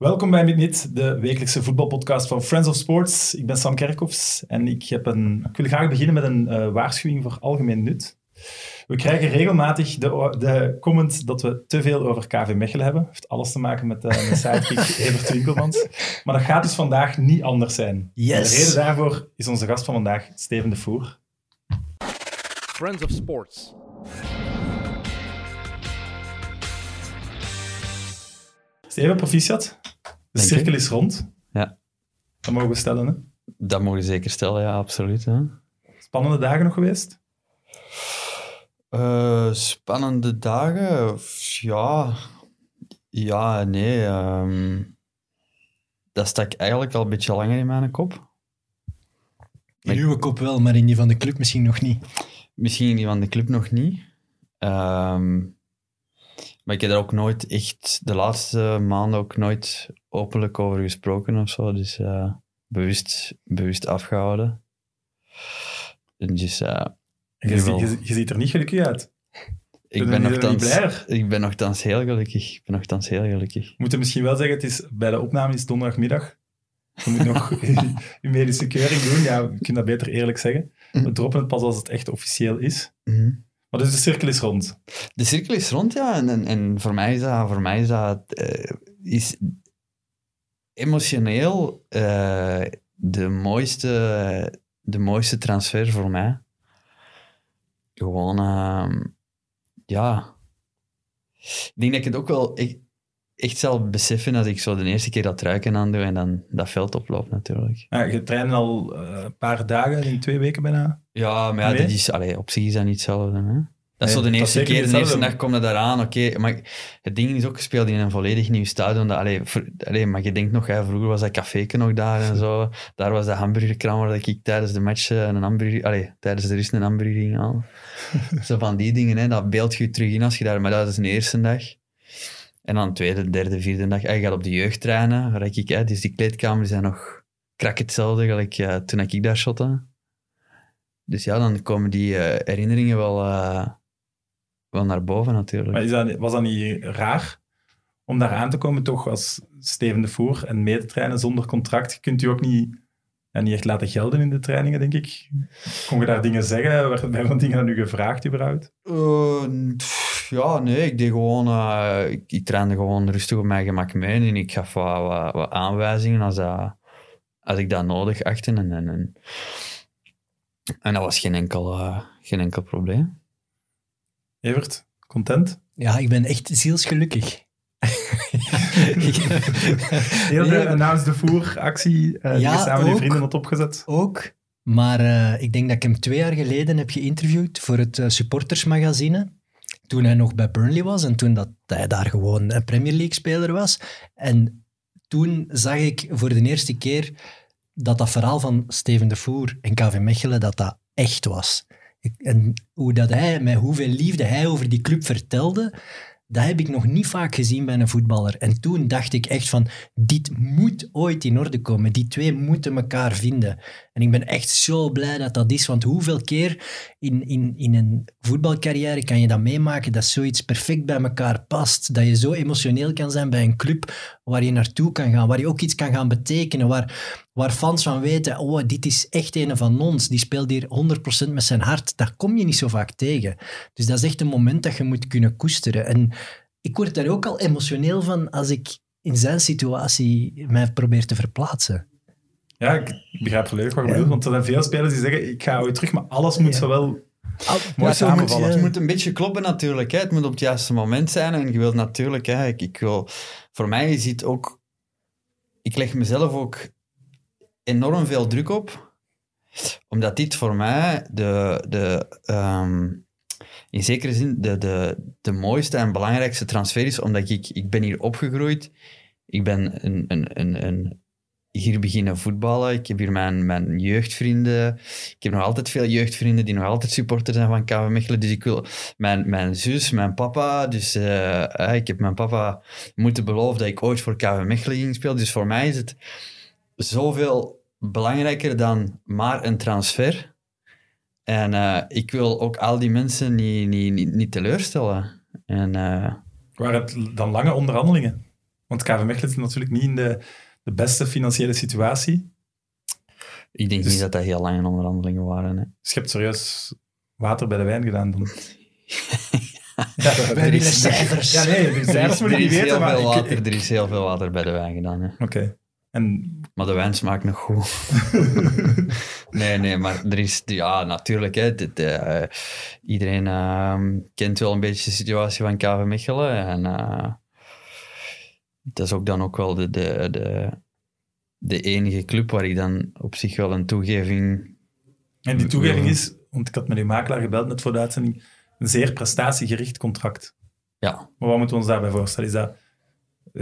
Welkom bij Niet, de wekelijkse voetbalpodcast van Friends of Sports. Ik ben Sam Kerkhoffs en ik, heb een, ik wil graag beginnen met een uh, waarschuwing voor algemeen nut. We krijgen regelmatig de, de comment dat we te veel over KV Mechelen hebben. Dat heeft alles te maken met uh, mijn sidekick Evert Winkelmans. Maar dat gaat dus vandaag niet anders zijn. Yes. De reden daarvoor is onze gast van vandaag, Steven de Voer. Friends of Sports. Steven, proficiat. De cirkel is rond. Ja. Dat mogen we stellen, hè? Dat mogen we zeker stellen, ja, absoluut. Hè. Spannende dagen nog geweest? Uh, spannende dagen? Ja, ja nee. Um, dat stak eigenlijk al een beetje langer in mijn kop. In uw kop wel, maar in die van de club misschien nog niet. Misschien in die van de club nog niet. Um, maar ik heb er ook nooit echt, de laatste maanden ook nooit openlijk over gesproken of zo. Dus uh, bewust, bewust afgehouden. Dus, uh, je, je, je, ziet er niet gelukkig uit. Ik ben, nogthans, ik ben nogthans heel gelukkig. Ik ben nogthans heel gelukkig. We moeten misschien wel zeggen, het is, bij de opname is donderdagmiddag. Je moet nog je medische keuring doen. Ja, we kunnen dat beter eerlijk zeggen. We droppen het pas als het echt officieel is. Mm -hmm. Maar dus de cirkel is rond. De cirkel is rond, ja. En, en, voor mij is dat, voor mij is, dat uh, is emotioneel uh, de, mooiste, de mooiste transfer voor mij. Gewoon, uh, ja. Ik denk dat ik het ook wel echt, echt zal beseffen als ik zo de eerste keer dat ruiken aan doe en dan dat veld oploop natuurlijk. Ja, je traint al een paar dagen, in twee weken bijna. Ja, maar ja, dat is, allee, op zich is dat niet hetzelfde. Hè? Dat is nee, zo de eerste keer, de eerste dag komt dat eraan, oké. Okay. Maar het ding is ook gespeeld in een volledig nieuw stadion. Dat, allee, voor, allee, maar je denkt nog, hè, vroeger was dat café nog daar en zo. Daar was de hamburgerkraam waar ik tijdens de match een hamburger... Allee, tijdens de rust een hamburger ging halen. zo van die dingen, hè, dat beeld je terug in als je daar... Maar dat is de eerste dag. En dan tweede, derde, vierde dag. Je gaat op de jeugd trainen, waar ik... Hè, dus die kleedkamers zijn nog krak hetzelfde, gelijk toen ik daar shotte. Dus ja, dan komen die uh, herinneringen wel, uh, wel naar boven natuurlijk. Maar is dat, was dat niet raar om daar aan te komen, toch als Steven de Voer en mee te trainen zonder contract? Kunt u ook niet, ja, niet echt laten gelden in de trainingen, denk ik. Kon je daar dingen zeggen? Werden er dingen aan u gevraagd überhaupt? Uh, ja, nee, ik deed gewoon... Uh, ik, ik, trainde gewoon rustig op mijn gemak mee en ik gaf wat, wat, wat aanwijzingen als, dat, als ik dat nodig achtte. En, en, en en dat was geen enkel, uh, geen enkel probleem. Evert, content? Ja, ik ben echt zielsgelukkig. Heel de Announce de Voer-actie uh, die ja, je samen met je vrienden had opgezet. Ook, maar uh, ik denk dat ik hem twee jaar geleden heb geïnterviewd voor het uh, supportersmagazine. Toen hij nog bij Burnley was en toen dat hij daar gewoon een Premier League-speler was. En toen zag ik voor de eerste keer dat dat verhaal van Steven de Voer en KV Mechelen, dat dat echt was. En hoe dat hij, met hoeveel liefde hij over die club vertelde, dat heb ik nog niet vaak gezien bij een voetballer. En toen dacht ik echt van, dit moet ooit in orde komen. Die twee moeten elkaar vinden. En ik ben echt zo blij dat dat is, want hoeveel keer in, in, in een voetbalcarrière kan je dat meemaken, dat zoiets perfect bij elkaar past, dat je zo emotioneel kan zijn bij een club waar je naartoe kan gaan, waar je ook iets kan gaan betekenen, waar, waar fans van weten, oh, dit is echt een van ons, die speelt hier 100% met zijn hart. Daar kom je niet zo vaak tegen. Dus dat is echt een moment dat je moet kunnen koesteren. En ik word daar ook al emotioneel van als ik in zijn situatie mij probeer te verplaatsen. Ja, ik begrijp volledig wat je ja. bedoelt, want er zijn veel spelers die zeggen, ik ga ooit terug, maar alles moet ja. zo wel mooi samenvallen. Het moet een beetje kloppen natuurlijk, hè. het moet op het juiste moment zijn en je wilt natuurlijk, hè, ik, ik wil, voor mij is het ook, ik leg mezelf ook enorm veel druk op, omdat dit voor mij de, de um, in zekere zin de, de, de mooiste en belangrijkste transfer is, omdat ik, ik ben hier opgegroeid. Ik ben een, een, een, een, hier beginnen voetballen. Ik heb hier mijn, mijn jeugdvrienden. Ik heb nog altijd veel jeugdvrienden die nog altijd supporter zijn van KV Mechelen. Dus ik wil mijn, mijn zus, mijn papa. Dus uh, ik heb mijn papa moeten beloven dat ik ooit voor KV Mechelen ging spelen. Dus voor mij is het zoveel belangrijker dan maar een transfer. En uh, ik wil ook al die mensen niet, niet, niet, niet teleurstellen. En, uh, Waren het dan lange onderhandelingen? Want KV Mechelen zit natuurlijk niet in de, de beste financiële situatie. Ik denk Dus- niet dat dat heel lange onderhandelingen waren. Hè. Dus je hebt serieus water bij de wijn gedaan dan. ja, cijfers. Ja, nee, de cijfers moet je er, niet is weten, heel maar... veel water, ik- er is heel veel water bij de wijn gedaan. Oké. En Maar de wijn smaakt nog goed. nee, nee, maar er is... Ja, natuurlijk. Hè, dit, eh, iedereen ehm, kent wel een beetje de situatie van KV Mechelen. En eh, dat is ook dan ook wel de, de, de, de enige club waar ik dan op zich wel een toegeving... En die toegeving is, want ik had met uw makelaar gebeld net voor de uitzending, een zeer prestatiegericht contract. Ja, Maar wat moeten we ons daarbij voorstellen? Is dat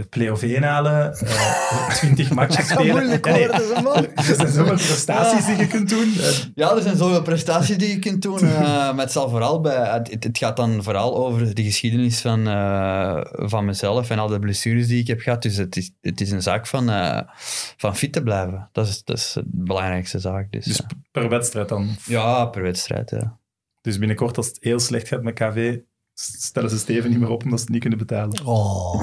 play-off 1 halen, eh 20 matches spelen? Ja, nee, er zijn zoveel prestaties die je kunt doen. Eh, Ja, er zijn zoveel prestaties die je kunt doen. eh, maar het, zal vooral bij, het, het gaat dan vooral over de geschiedenis van, eh, van mezelf en al de blessures die ik heb gehad. Dus het is, het is een zaak van, eh, van fit te blijven. Dat is, dat is de belangrijkste zaak. Dus, Dus per wedstrijd dan. ja, per wedstrijd. Ja. Dus binnenkort, als het heel slecht gaat met KV, stellen ze Steven niet meer op omdat ze het niet kunnen betalen. Oh,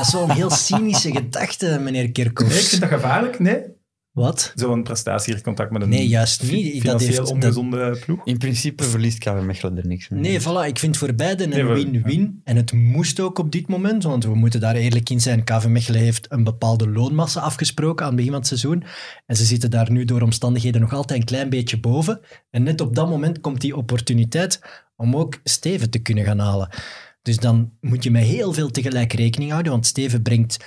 dat is zo'n heel cynische gedachte, meneer Nee, ik vind dat gevaarlijk, nee? Wat? Zo'n prestatiegericht contract met een Nee, juist niet. Dat financieel heeft- dat- ongezonde ploeg. In principe verliest KV Mechelen er niks mee. Nee, voilà. Ik vind voor beiden een win-win. En het moest ook op dit moment, want we moeten daar eerlijk in zijn. KV Mechelen heeft een bepaalde loonmassa afgesproken aan het begin van het seizoen. En ze zitten daar nu door omstandigheden nog altijd een klein beetje boven. En net op dat moment komt die opportuniteit om ook Steven te kunnen gaan halen. Dus dan moet je met heel veel tegelijk rekening houden, want Steven brengt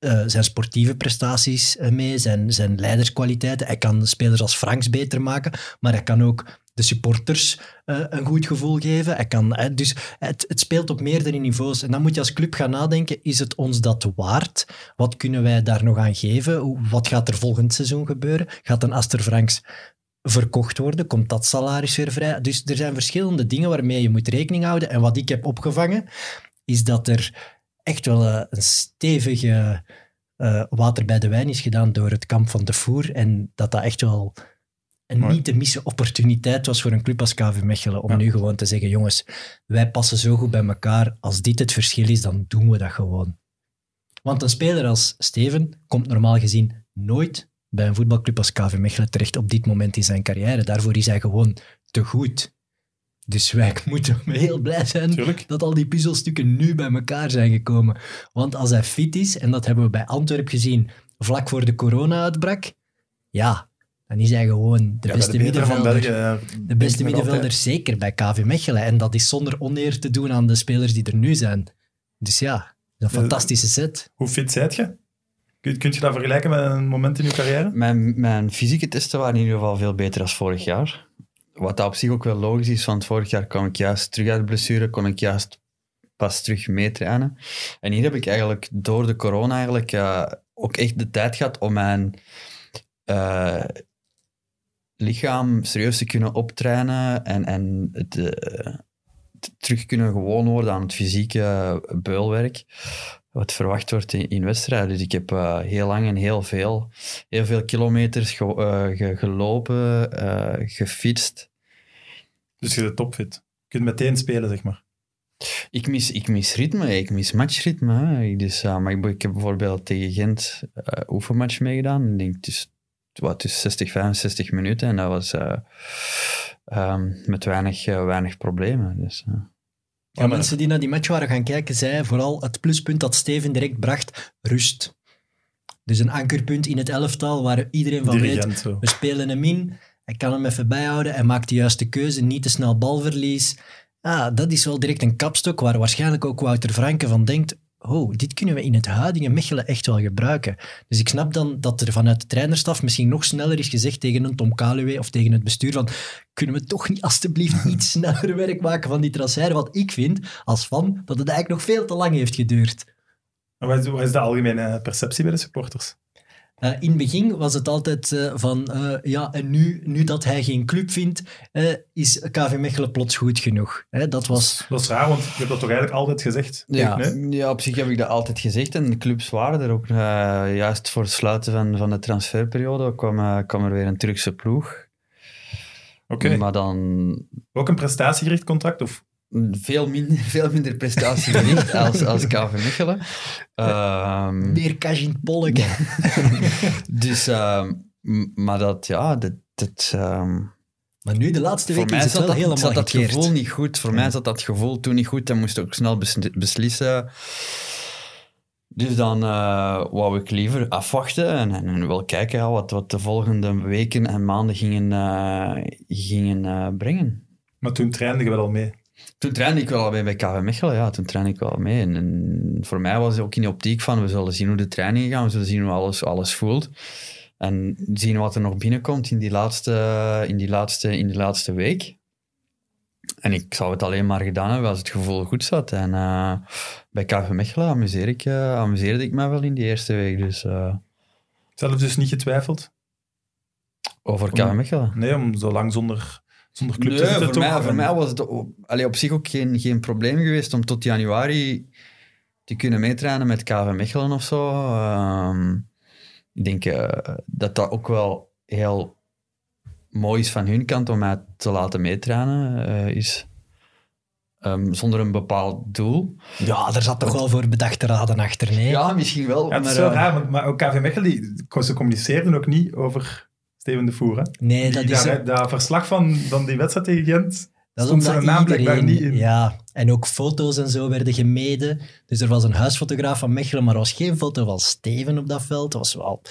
eh, zijn sportieve prestaties eh, mee, zijn, zijn leiderskwaliteiten. Hij kan spelers als Franks beter maken, maar hij kan ook de supporters eh, een goed gevoel geven. Hij kan, dus het, het speelt op meerdere niveaus. En dan moet je als club gaan nadenken, is het ons dat waard? Wat kunnen wij daar nog aan geven? Wat gaat er volgend seizoen gebeuren? Gaat een Aster Franks verkocht worden? Komt dat salaris weer vrij? Dus er zijn verschillende dingen waarmee je moet rekening houden. En wat ik heb opgevangen, is dat er echt wel eh, een stevige eh, water bij de wijn is gedaan door het kamp van de Voer. En dat dat echt wel een Mooi. niet te missen opportuniteit was voor een club als KV Mechelen. Om Ja. nu gewoon te zeggen, jongens, wij passen zo goed bij elkaar. Als dit het verschil is, dan doen we dat gewoon. Want een speler als Steven komt normaal gezien nooit bij een voetbalclub als KV Mechelen terecht op dit moment in zijn carrière. Daarvoor is hij gewoon te goed. Dus wij moeten heel blij zijn Tuurlijk. dat al die puzzelstukken nu bij elkaar zijn gekomen. Want als hij fit is, en dat hebben we bij Antwerp gezien vlak voor de corona-uitbrak, ja, dan is hij gewoon de Ja, beste de middenvelder. België, eh, De beste middenvelder altijd. zeker bij KV Mechelen. En dat is zonder oneer te doen aan de spelers die er nu zijn. Dus ja, een fantastische set. Hoe fit zijt je? Kun, kunt je dat vergelijken met een moment in je carrière? Mijn, mijn fysieke testen waren in ieder geval veel beter dan vorig jaar. Wat dat op zich ook wel logisch is, want vorig jaar kwam ik juist terug uit blessure, kon ik juist pas terug meetrainen. En hier heb ik eigenlijk door de corona eigenlijk eh, ook echt de tijd gehad om mijn eh, lichaam serieus te kunnen optrainen en, en het, eh, terug kunnen gewoon worden aan het fysieke beulwerk wat verwacht wordt in, in wedstrijden. Dus ik heb eh, heel lang en heel veel, heel veel kilometers ge- eh, ge- gelopen, eh, gefietst. Dus je bent topfit. Je kunt meteen spelen, zeg maar. Ik mis, ik mis ritme, ik mis matchritme. Dus, maar ik, ik heb bijvoorbeeld tegen Gent oefenmatch meegedaan. Ik denk dus, wat, dus 60, 65 minuten. En dat was eh, ehm, met weinig, weinig problemen. Dus, Ja, maar- mensen die naar die match waren gaan kijken, zeiden vooral het pluspunt dat Steven direct bracht, rust. Dus een ankerpunt in het elftal waar iedereen van weet, zo. we spelen hem in, hij kan hem even bijhouden, hij maakt de juiste keuze, niet te snel balverlies. Ah, dat is wel direct een kapstok waar waarschijnlijk ook Wouter Franke van denkt, oh, dit kunnen we in het huidige Mechelen echt wel gebruiken. Dus ik snap dan dat er vanuit de trainerstaf misschien nog sneller is gezegd tegen een Tom Kaluwe of tegen het bestuur van, kunnen we toch niet alstublieft iets sneller werk maken van die transfer? Want ik vind, als fan, dat het eigenlijk nog veel te lang heeft geduurd. Wat wat is de algemene perceptie bij de supporters? Eh, in het begin was het altijd eh, van, eh, ja, en nu, nu dat hij geen club vindt, eh, is KV Mechelen plots goed genoeg. Hè, dat was... Dat is raar, want je hebt dat toch eigenlijk altijd gezegd? Ja. Nee? Ja, op zich heb ik dat altijd gezegd. En de clubs waren er ook. eh, juist voor het sluiten van, van de transferperiode kwam, kwam er weer een Turkse ploeg. Oké. Maar dan Ook een prestatiegericht contract? Of veel minder, veel minder prestatiegericht als, als KV Mechelen. Ehm, Meer cash in dus, ehm, maar dat, ja, dat... dat ehm, Maar nu, de laatste week, is het zat wel dat, helemaal zat dat gekeerd. gevoel niet goed. Voor mij zat dat gevoel toen niet goed. Dan moest ik ook snel bes- beslissen. Dus dan eh, wou ik liever afwachten en, en, en wel kijken ja, wat, wat de volgende weken en maanden gingen, eh, gingen eh, brengen. Maar toen trainde je wel al mee. Toen trainde ik wel al bij, KV Mechelen, ja, toen trainde ik wel mee. En, en voor mij was het ook in de optiek van, we zullen zien hoe de trainingen gaan, we zullen zien hoe alles, alles voelt. En zien wat er nog binnenkomt in die laatste, in die laatste, in die laatste week. En ik zou het alleen maar gedaan hebben als het gevoel goed zat. En eh, bij KV Mechelen amuseer ik, eh, amuseerde ik me wel in die eerste week. Dus eh, Zelf dus niet getwijfeld? over KV Mechelen. Nee, om zo lang zonder, zonder club te zitten voor toch? mij, voor En- mij was het op, allee, op zich ook geen, geen probleem geweest om tot januari te kunnen meetrainen met KV Mechelen of zo. Ehm, ik denk eh, dat dat ook wel heel mooi is van hun kant om mij te laten meetrainen. eh, is ehm, zonder een bepaald doel. Ja, daar zat toch wel voor bedachte raden achter, nee? Ja, misschien wel. Ja, het is maar, wel eh, raar, want, maar ook KV Mechelen, die, ze communiceerden ook niet over Steven de Voer. Hè? Nee, dat Die- is... dat, dat verslag van, van die wedstrijd tegen Gent, Dat stond zijn naam blijkbaar niet in. Ja, en ook foto's en zo werden gemeden. Dus er was een huisfotograaf van Mechelen, maar er was geen foto van Steven op dat veld. Dat was wel...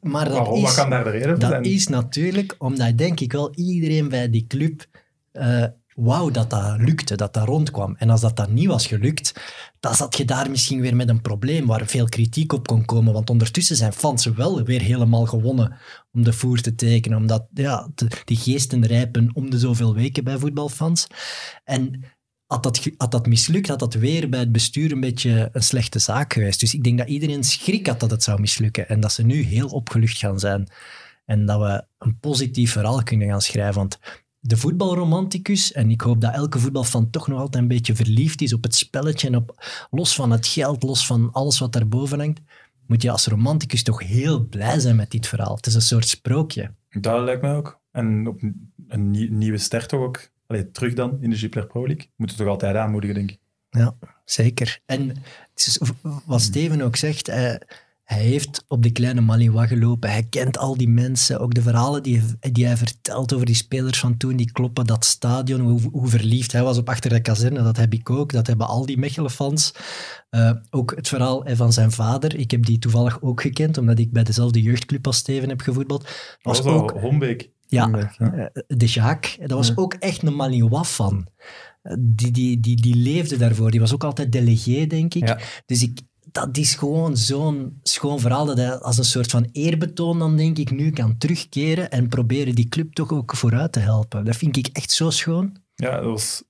Maar dat, Waarom? is, Wat kan daar de reden voor dat zijn? is natuurlijk omdat, denk ik wel, iedereen bij die club eh wou dat dat lukte, dat dat rondkwam. En als dat dan niet was gelukt, dan zat je daar misschien weer met een probleem waar veel kritiek op kon komen. Want ondertussen zijn fans wel weer helemaal gewonnen om de voer te tekenen. Omdat ja, de, die geesten rijpen om de zoveel weken bij voetbalfans. En had dat, had dat mislukt, had dat weer bij het bestuur een beetje een slechte zaak geweest. Dus ik denk dat iedereen schrik had dat het zou mislukken. En dat ze nu heel opgelucht gaan zijn. En dat we een positief verhaal kunnen gaan schrijven. Want de voetbalromanticus, en ik hoop dat elke voetbalfan toch nog altijd een beetje verliefd is op het spelletje en op, los van het geld, los van alles wat daarboven hangt, moet je als romanticus toch heel blij zijn met dit verhaal. Het is een soort sprookje. Dat lijkt mij ook. En op een, een nie- nieuwe ster toch ook. Allee, terug dan in de Jupiler Pro League. Moeten toch altijd aanmoedigen, denk ik. Ja, zeker. En het is wat Steven ook zegt, hij, hij heeft op de kleine Malinois gelopen. Hij kent al die mensen. Ook de verhalen die, hij- die hij vertelt over die spelers van toen, die kloppen, dat stadion, hoe, hoe verliefd hij was op achter de kazerne. Dat heb ik ook. Dat hebben al die Mechelen-fans. Eh, ook het verhaal van zijn vader. Ik heb die toevallig ook gekend, omdat ik bij dezelfde jeugdclub als Steven heb gevoetbald. Dat Was was ook Hombeek. ja, Hombeek, ja. eh, de Jacques, dat was Ja. ook echt een Malinois-fan. Eh, Die, die, die, die leefde daarvoor. Die was ook altijd delegé, denk ik. Ja. Dus ik, dat is gewoon zo'n schoon verhaal dat hij als een soort van eerbetoon dan, denk ik, nu kan terugkeren en proberen die club toch ook vooruit te helpen. Dat vind ik echt zo schoon. Ja, dat was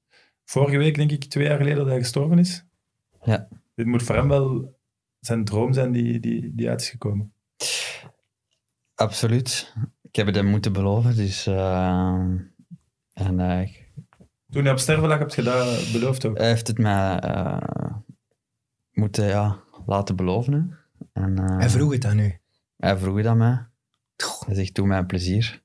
vorige week, denk ik, twee jaar geleden dat hij gestorven is. Ja. Dit moet voor hem wel zijn droom zijn die, die, die uit is gekomen. Absoluut. Ik heb het hem moeten beloven, dus... eh, en eh, Toen hij op sterven lag, heb je dat beloofd ook. hij heeft het mij eh, moeten ja, laten beloven. hè. En, eh, Hij vroeg het aan u. Hij vroeg het aan mij. Hij zegt, doe mij een plezier.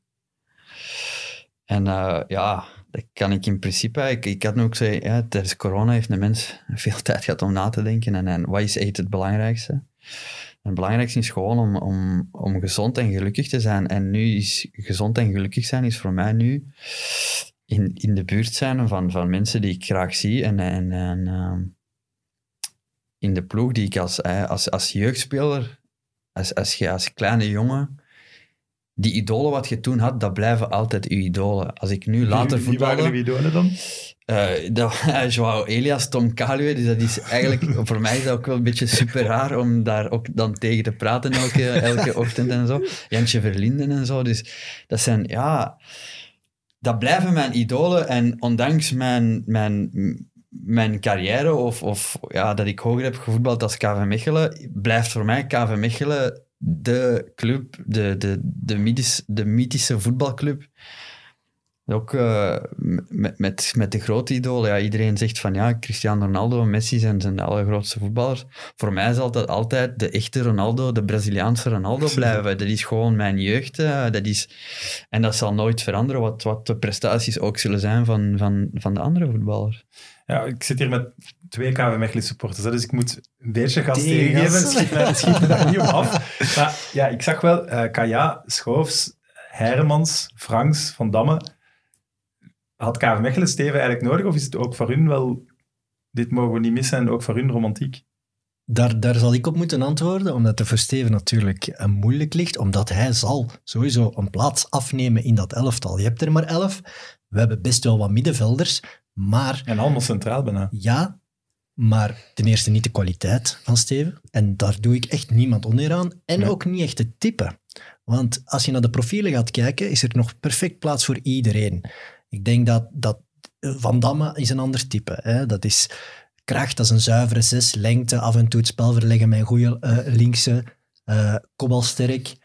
En eh, ja, dat kan ik in principe... Ik, ik had nu ook zo... Ja, tijdens corona heeft een mens veel tijd gehad om na te denken. En, en wat is echt het belangrijkste? En het belangrijkste is gewoon om, om, om gezond en gelukkig te zijn. En nu is gezond en gelukkig zijn is voor mij nu in, in de buurt zijn van, van mensen die ik graag zie. En, en, en ehm, in de ploeg die ik als, eh, als, als jeugdspeler als, als je als kleine jongen, die idolen wat je toen had, dat blijven altijd je idolen. Als ik nu later Wie- Wie waren de idolen dan? eh dat, Joao Elias, Tom Kaluwe, dus dat is eigenlijk... voor mij is dat ook wel een beetje super raar om daar ook dan tegen te praten elke, elke ochtend en zo. Jantje Verlinden en zo. Dus dat zijn, ja... Dat blijven mijn idolen en ondanks mijn... mijn mijn carrière of, of ja, dat ik hoger heb gevoetbald als KV Mechelen, blijft voor mij KV Mechelen de club, de, de, de, mythisch, de mythische voetbalclub Ook uh, met, met, met de grote idolen. Ja, iedereen zegt van ja, Cristiano Ronaldo Messi zijn, zijn de allergrootste voetballers. Voor mij zal dat altijd de echte Ronaldo, de Braziliaanse Ronaldo blijven. Dat is gewoon mijn jeugd. Uh, dat is, en dat zal nooit veranderen, wat, wat de prestaties ook zullen zijn van, van, van de andere voetballers. Ja, ik zit hier met twee KV Mechelen supporters, dus ik moet een beetje gas tegengeven. Schiet me, schiet me daar niet op af. Maar ja, ik zag wel uh, Kaya, Schoofs, Hermans, Franks, Van Damme. Had KV Mechelen Steven eigenlijk nodig, of is het ook voor hun wel... Dit mogen we niet missen en ook voor hun romantiek? Daar, daar zal ik op moeten antwoorden, omdat het voor Steven natuurlijk uh, moeilijk ligt, omdat hij zal sowieso een plaats afnemen in dat elftal. Je hebt er maar elf. We hebben best wel wat middenvelders, maar... En allemaal centraal bijna. Ja, maar ten eerste niet de kwaliteit van Steven. En daar doe ik echt niemand oneer aan. En ook niet echt het type. Want als je naar de profielen gaat kijken, is er nog perfect plaats voor iedereen. Ik denk dat, dat Van Damme is een ander type. Hè. Dat is kracht, dat is een zuivere zes. Lengte, af en toe het spel verleggen met een goede uh, linkse. Uh, kopbalsterk.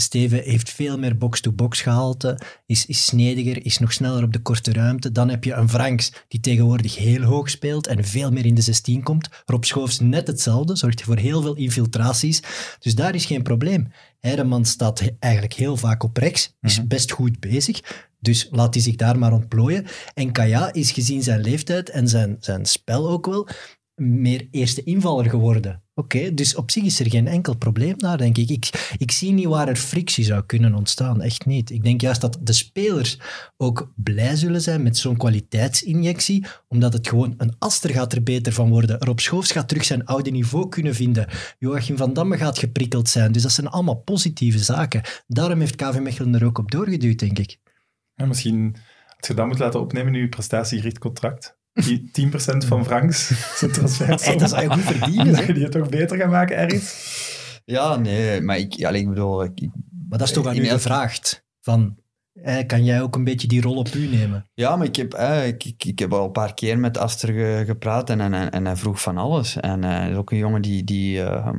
Steven heeft veel meer box-to-box gehalte, is, is snediger, is nog sneller op de korte ruimte. Dan heb je een Franks die tegenwoordig heel hoog speelt en veel meer in de 16 komt. Rob Schoofs net hetzelfde, zorgt voor heel veel infiltraties. Dus daar is geen probleem. Heideman staat eigenlijk heel vaak op rechts, is mhm. best goed bezig. Dus laat hij zich daar maar ontplooien. En Kaya is gezien zijn leeftijd en zijn, zijn spel ook wel meer eerste invaller geworden. Oké, dus op zich is er geen enkel probleem daar, denk ik. ik. Ik zie niet waar er frictie zou kunnen ontstaan, echt niet. Ik denk juist dat de spelers ook blij zullen zijn met zo'n kwaliteitsinjectie, omdat het gewoon een aster gaat er beter van worden. Rob Schoofs gaat terug zijn oude niveau kunnen vinden. Joachim van Damme gaat geprikkeld zijn. Dus dat zijn allemaal positieve zaken. Daarom heeft KV Mechelen er ook op doorgeduwd, denk ik. Misschien als je dat moet laten opnemen in je prestatiegericht contract. 10% van Franks zijn transfer. Hey, dat zou je goed verdienen. dat je die het toch beter gaan maken ergens? Ja, nee, maar ik, ja, ik bedoel... Ik, maar dat is toch aan u gevraagd? Van, eh, kan jij ook een beetje die rol op u nemen? Ja, maar ik heb, eh, ik, ik, ik, heb al een paar keer met Aster gepraat en, en, en hij vroeg van alles. En hij uh, is ook een jongen die... die uh,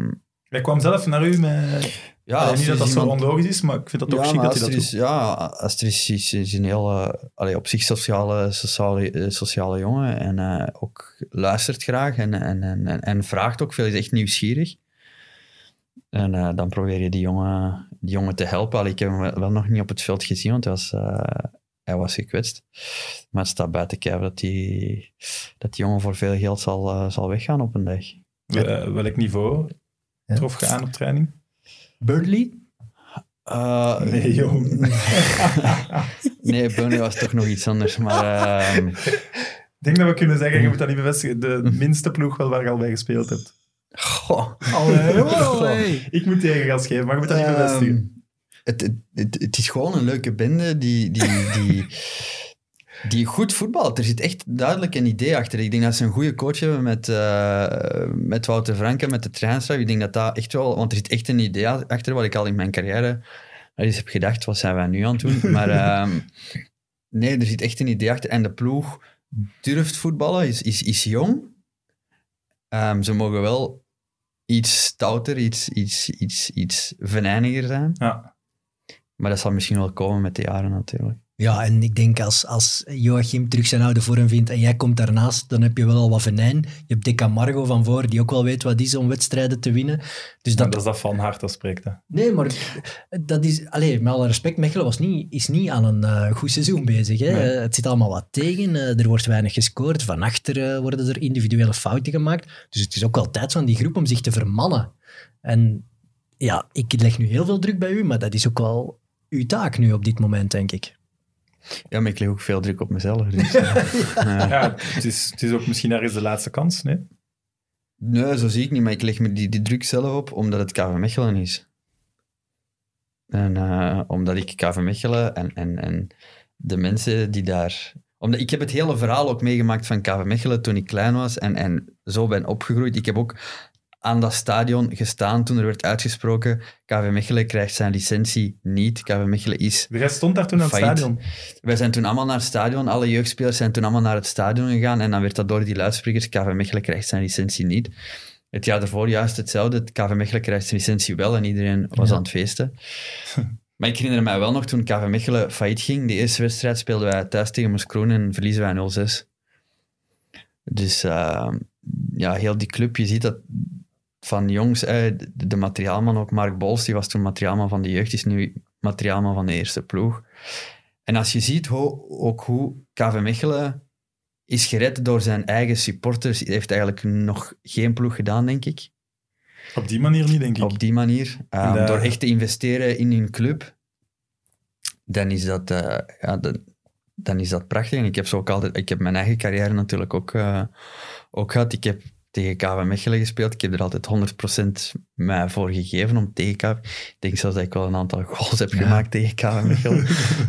hij kwam zelf naar u met... Ja, Allee, niet dat dat zo onlogisch is, maar ik vind dat ook ja, chic dat hij dat is, Ja, Astrid is, is, een heel, allee, op zich sociale, sociale, uh, sociale jongen en uh, ook luistert graag en, en, en, en, vraagt ook veel, is echt nieuwsgierig. En dan probeer je die jongen, die jongen te helpen. Allee, ik heb hem wel nog niet op het veld gezien, want hij was, hij was gekwetst. Maar het staat buiten kijf dat die, dat die jongen voor veel geld zal, zal weggaan op een dag. Welk niveau trof je aan op training? Burnley? Uh, nee, jong. nee, Burnley was toch nog iets anders. Maar, uh... Ik denk dat we kunnen zeggen, je moet dat niet bevestigen, de minste ploeg wel waar je al bij gespeeld hebt. Goh. Allee, allee. Ik moet tegengas geven, maar je moet dat niet ehm, bevestigen. Het, het, het, het, is gewoon een leuke bende die, die, die, die goed voetbalt. Er zit echt duidelijk een idee achter. Ik denk dat ze een goede coach hebben met, uh, met Wouter Franke, met de trainerstaf. Ik denk dat dat echt wel... Want er zit echt een idee achter wat ik al in mijn carrière eens heb gedacht, wat zijn wij nu aan het doen? Maar uh, nee, er zit echt een idee achter. En de ploeg durft voetballen, is, is, is jong. Um, ze mogen wel iets stouter, iets, iets, iets, iets venijniger zijn. Ja. Maar dat zal misschien wel komen met de jaren natuurlijk. Ja, en ik denk als, als Joachim terug zijn oude vorm vindt en jij komt daarnaast, dan heb je wel al wat venijn. Je hebt Dick Margo van voor, die ook wel weet wat is om wedstrijden te winnen. Dus dat, dat is dat van hart spreekt. Hè? Nee, maar dat is... Allez, met alle respect, Mechelen was niet, is niet aan een uh, goed seizoen bezig. Hè? het zit allemaal wat tegen, uh, er wordt weinig gescoord. Van achter worden er individuele fouten gemaakt. Dus het is ook wel tijd van die groep om zich te vermannen. En ja, ik leg nu heel veel druk bij u, maar dat is ook wel uw taak nu op dit moment, denk ik. Ja, maar ik leg ook veel druk op mezelf. Dus, ja, het is, het is ook misschien ergens de laatste kans, nee? Nee, zo zie ik niet, maar ik leg me die, die druk zelf op omdat het KV Mechelen is. En uh, omdat ik KV Mechelen en, en, en de mensen die daar... Omdat ik heb het hele verhaal ook meegemaakt van KV Mechelen toen ik klein was en, en zo ben opgegroeid. Ik heb ook aan dat stadion gestaan toen er werd uitgesproken KV Mechelen krijgt zijn licentie niet. KV Mechelen is Jij stond daar toen aan het stadion? Wij zijn toen allemaal naar het stadion. Alle jeugdspelers zijn toen allemaal naar het stadion gegaan en dan werd dat door die luidsprekers KV Mechelen krijgt zijn licentie niet. Het jaar daarvoor juist hetzelfde. KV Mechelen krijgt zijn licentie wel en iedereen was aan het feesten. Maar ik herinner mij wel nog toen KV Mechelen failliet ging. De eerste wedstrijd speelden wij thuis tegen Moeskroen en verliezen wij 0-6. Dus uh, ja, heel die club, je ziet dat van jongs, eh, de, materiaalman ook, Mark Bols, die was toen materiaalman van de jeugd, is nu materiaalman van de eerste ploeg. En als je ziet ho, ook hoe KV Mechelen is gered door zijn eigen supporters, heeft eigenlijk nog geen ploeg gedaan, denk ik. Op die manier niet, denk ik. Op die manier. Um, de... Door echt te investeren in hun club, dan is dat, uh, ja, de, dan is dat prachtig. En ik heb, zo ook altijd, ik heb mijn eigen carrière natuurlijk ook, uh, ook gehad. Ik heb tegen KV Mechelen gespeeld. Ik heb er altijd 100% mij voor gegeven om tegen KV... Ik denk zelfs dat ik wel een aantal goals heb ja. gemaakt tegen KV Mechelen.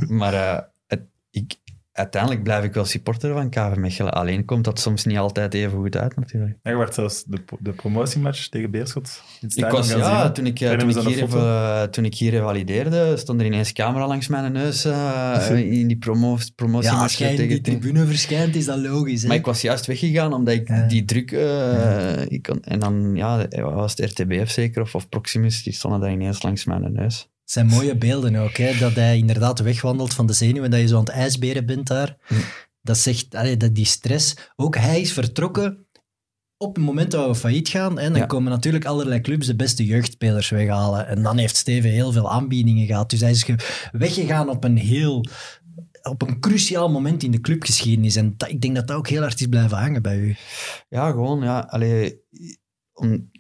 maar uh, het, ik, uiteindelijk blijf ik wel supporter van KV Mechelen. Alleen komt dat soms niet altijd even goed uit, natuurlijk. Je werd zelfs de, de promotiematch tegen Beerschot in het ik was, Ja, toen ik, toen, ik hier even, toen ik hier revalideerde, stond er ineens camera langs mijn neus uh, in die promo promotiematch. Ja, als jij in die tribune verschijnt, is dat logisch. Hè? Maar ik was juist weggegaan, omdat ik ja. die druk... Uh, ja. ik kon, en dan, ja, was het RTBF zeker, of, of Proximus, die stonden daar ineens langs mijn neus zijn mooie beelden ook. Hè? Dat hij inderdaad wegwandelt van de zenuwen, dat je zo aan het ijsberen bent daar. Hm. Dat zegt, allee, dat die stress. Ook hij is vertrokken op het moment dat we failliet gaan. En dan ja. komen natuurlijk allerlei clubs de beste jeugdspelers weghalen. En dan heeft Steven heel veel aanbiedingen gehad. Dus hij is weggegaan op een heel op een cruciaal moment in de clubgeschiedenis. En dat, ik denk dat dat ook heel hard is blijven hangen bij u. Ja, gewoon, ja. Allee, om,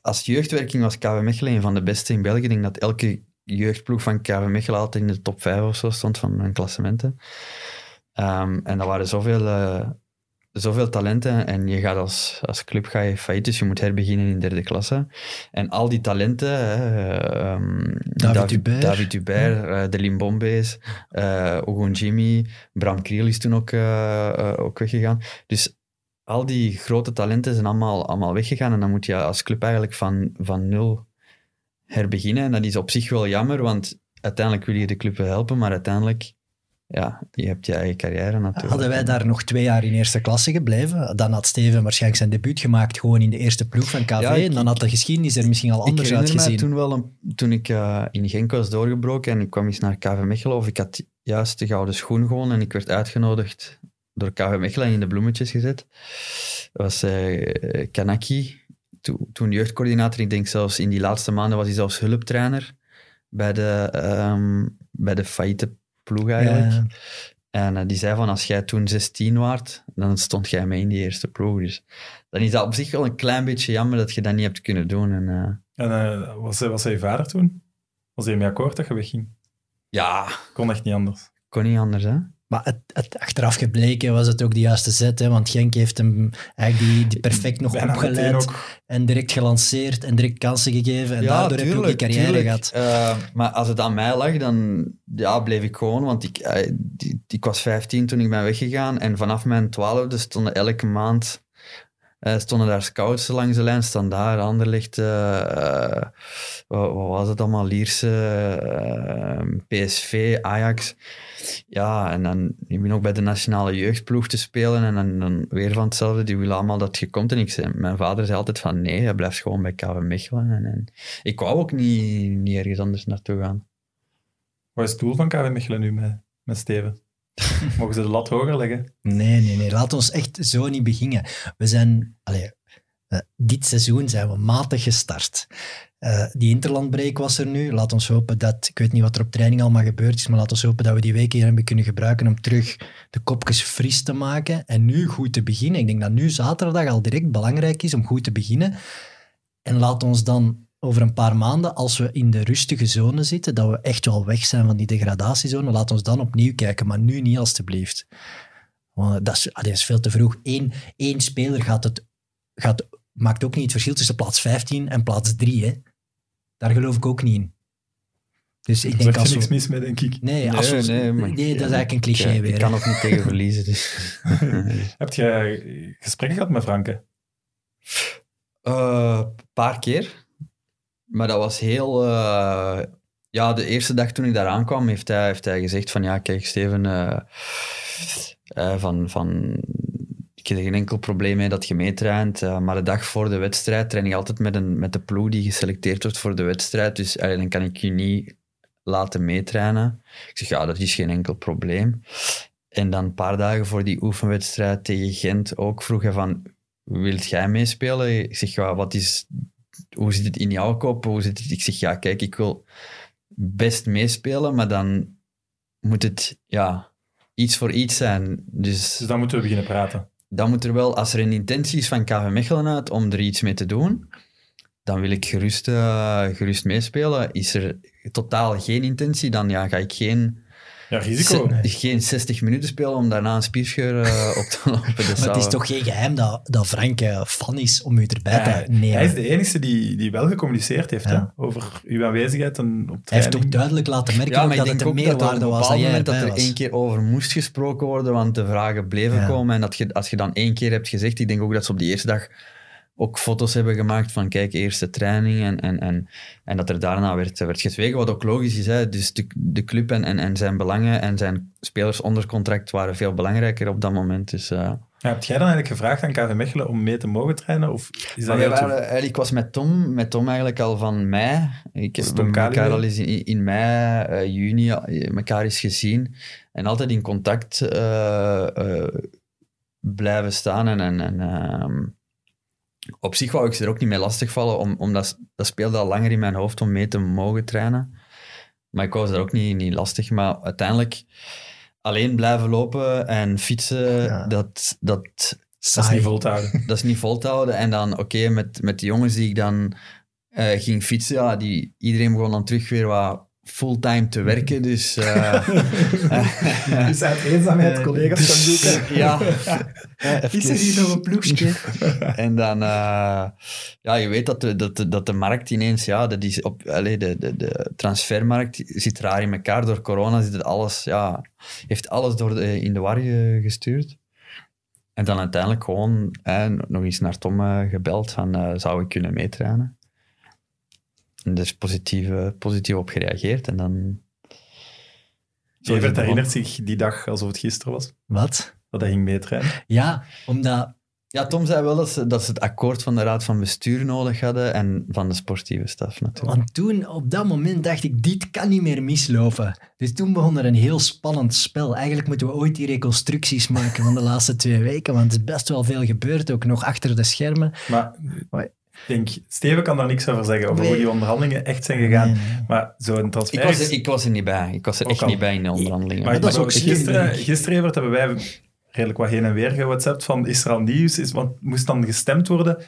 als jeugdwerking was KW Mechelen een van de beste in België. Ik denk dat elke jeugdploeg van KV Mechelen altijd in de top 5 of zo stond van mijn klassementen. Um, en dat waren zoveel, uh, zoveel talenten en je gaat als, als club ga je failliet, dus je moet herbeginnen in derde klasse. En al die talenten, uh, um, David, David Hubert, David Hubert ja. uh, de Limbombe's, uh, Ogun Jimmy, Bram Kriel is toen ook, ook weggegaan. Dus al die grote talenten zijn allemaal, allemaal weggegaan en dan moet je als club eigenlijk van, van nul herbeginnen. En dat is op zich wel jammer, want uiteindelijk wil je de club helpen, maar uiteindelijk, ja, je hebt je eigen carrière natuurlijk. Hadden wij daar nog twee jaar in eerste klasse gebleven, dan had Steven waarschijnlijk zijn debuut gemaakt gewoon in de eerste ploeg van KV. Ja, ik, en dan had de geschiedenis er misschien al anders uitgezien. Ik toen wel, een, toen ik uh, in Genk was doorgebroken en ik kwam eens naar KV Mechelen, of ik had juist de gouden schoen gewoon en ik werd uitgenodigd door KV Mechelen in de bloemetjes gezet. Dat was uh, Kanaki, toen jeugdcoördinator, ik denk zelfs in die laatste maanden was hij zelfs hulptrainer bij de, um, bij de failliete ploeg eigenlijk. Ja. En uh, die zei van, als jij toen 16 waart, dan stond jij mee in die eerste ploeg. Dus dan is dat op zich wel een klein beetje jammer dat je dat niet hebt kunnen doen. En, uh, en uh, was, was hij je vader toen? Was hij mee akkoord dat je wegging? Ja. Kon echt niet anders. Kon niet anders, hè? Maar het, het, achteraf gebleken was het ook de juiste zet, hè, want Genk heeft hem eigenlijk die, die perfect nog Bijna opgeleid en direct gelanceerd en direct kansen gegeven en ja, daardoor tuurlijk, heb je ook die carrière tuurlijk. gehad. Uh, maar als het aan mij lag, dan ja, bleef ik gewoon, want ik, uh, die, ik was 15 toen ik ben weggegaan en vanaf mijn twaalfde stonden elke maand uh, stonden daar scouts langs de lijn, standaard, Anderlecht, uh, uh, wat, wat, was het allemaal, Lierse, PSV, Ajax. Ja, en dan ik ben ook bij de nationale jeugdploeg te spelen en dan, dan weer van hetzelfde, die willen allemaal dat je komt. En ik zei, mijn vader zei altijd van nee, hij blijft gewoon bij KV Mechelen. En, en ik wou ook niet, niet ergens anders naartoe gaan. Wat is het doel van KV Mechelen nu met, met Steven? Mogen ze de lat hoger leggen? Nee, nee, nee. Laat ons echt zo niet beginnen. We zijn... Uh, dit seizoen zijn we matig gestart. Uh, die interlandbreek was er nu. Laat ons hopen dat... Ik weet niet wat er op training allemaal gebeurd is, maar laat ons hopen dat we die weken hier hebben kunnen gebruiken om terug de kopjes fris te maken en nu goed te beginnen. Ik denk dat nu zaterdag al direct belangrijk is om goed te beginnen. En laat ons dan over een paar maanden, als we in de rustige zone zitten, dat we echt wel weg zijn van die degradatiezone, laat ons dan opnieuw kijken. Maar nu niet, alstublieft. Want dat is, dat is veel te vroeg. Eén, één speler gaat het, gaat, maakt ook niet het verschil tussen plaats 15 en plaats 3. Hè. Daar geloof ik ook niet in. Dus ik denk als er niks mis mee, denk ik. Nee, als nee, we, nee, maar, nee, dat is eigenlijk een cliché ik, weer. Ik kan ook niet tegen verliezen. Dus. Heb je gesprekken gehad met Franke? Een uh, paar keer. Maar dat was heel... Uh, ja, de eerste dag toen ik daar aankwam, heeft hij, heeft hij gezegd van ja, kijk Steven, uh, uh, van, van, ik heb er geen enkel probleem mee dat je meetraint, maar de dag voor de wedstrijd train ik altijd met, een, met de ploeg die geselecteerd wordt voor de wedstrijd. Dus dan kan ik je niet laten meetrainen. Ik zeg, ja, dat is geen enkel probleem. En dan een paar dagen voor die oefenwedstrijd tegen Gent ook vroeg hij van, wilt jij meespelen? Ik zeg, ja, wat is, hoe zit het in jouw kop? Hoe zit het? Ik zeg, ja, kijk, ik wil best meespelen, maar dan moet het, ja, iets voor iets zijn. Dus Dus dan moeten we beginnen praten. dan moet er wel, als er een intentie is van KV Mechelen uit om er iets mee te doen, dan wil ik gerust, eh, gerust meespelen. Is er totaal geen intentie, dan ja, ga ik geen, Ja, risico. geen 60 minuten spelen om daarna een spierscheur eh, op te lopen. Dus Maar het is toch geen geheim dat, dat Frank eh, fan is om u erbij Ja, te nemen. hij is de enige die, die wel gecommuniceerd heeft Ja. hè, over uw aanwezigheid en op Hij heeft toch duidelijk laten merken Ja, ook maar dat ik het denk een ook dat er op meerwaarde was dat jij dat er was. één keer over moest gesproken worden, want de vragen bleven Ja. komen. En dat je, als je dan één keer hebt gezegd, ik denk ook dat ze op die eerste dag ook foto's hebben gemaakt van kijk, eerste training en, en, en, en dat er daarna werd, werd gezwegen, wat ook logisch is. Hè? Dus de, de club en, en, en zijn belangen en zijn spelers onder contract waren veel belangrijker op dat moment. Dus, eh, Ja, heb jij dan eigenlijk gevraagd aan KV Mechelen om mee te mogen trainen? Of is dat waren, ik was met Tom, met Tom eigenlijk al van mei. Ik is heb elkaar al eens in, in mei, eh, juni eh, elkaar eens gezien. En altijd in contact eh, eh, blijven staan. En, en, en ehm, op zich wou ik ze er ook niet mee lastigvallen, om, omdat dat speelde al langer in mijn hoofd om mee te mogen trainen. Maar ik wou ze er ook niet, niet lastig. Maar uiteindelijk alleen blijven lopen en fietsen, Ja. dat, dat, Dat is niet vol te houden. dat is niet vol te houden. En dan, oké, met, met de jongens die ik dan eh, ging fietsen, ja, die, iedereen begon dan terug weer wat fulltime te werken. Dus eh, Dus uit eenzaamheid Eh, collega's kan zoeken. ja, Is er hier nog een ploegje? en dan, eh, ja, je weet dat de, dat, de, dat de markt ineens, ja, dat is op, allee, de, de, de transfermarkt zit raar in elkaar. Door corona zit het alles, ja, heeft alles door de, in de war ge- gestuurd. En dan uiteindelijk gewoon eh, nog eens naar Tom eh, gebeld van, eh, zou ik kunnen meetrainen? En daar is positief, eh, positief op gereageerd. En dan... Evert herinnert zich die dag alsof het gisteren was, Wat? dat hij ging meetrainen. Ja, omdat... Ja, Tom zei wel dat ze, dat ze het akkoord van de raad van bestuur nodig hadden en van de sportieve staf natuurlijk. Want toen, op dat moment, dacht ik, dit kan niet meer mislopen. Dus toen begon er een heel spannend spel. Eigenlijk moeten we ooit die reconstructies maken van de laatste twee weken, want er is best wel veel gebeurd, ook nog achter de schermen. Maar denk, Steven kan daar niks over zeggen, over Nee. hoe die onderhandelingen echt zijn gegaan. Nee, nee. Maar zo'n transfer... Ik was, er, ik was er niet bij. Ik was er Ook echt al. niet bij in de onderhandelingen. Maar, dat is maar ook gisteren, gisteren Evert, hebben wij redelijk wat heen en weer gewhatsappt van is er al nieuws? Is, want moest dan gestemd worden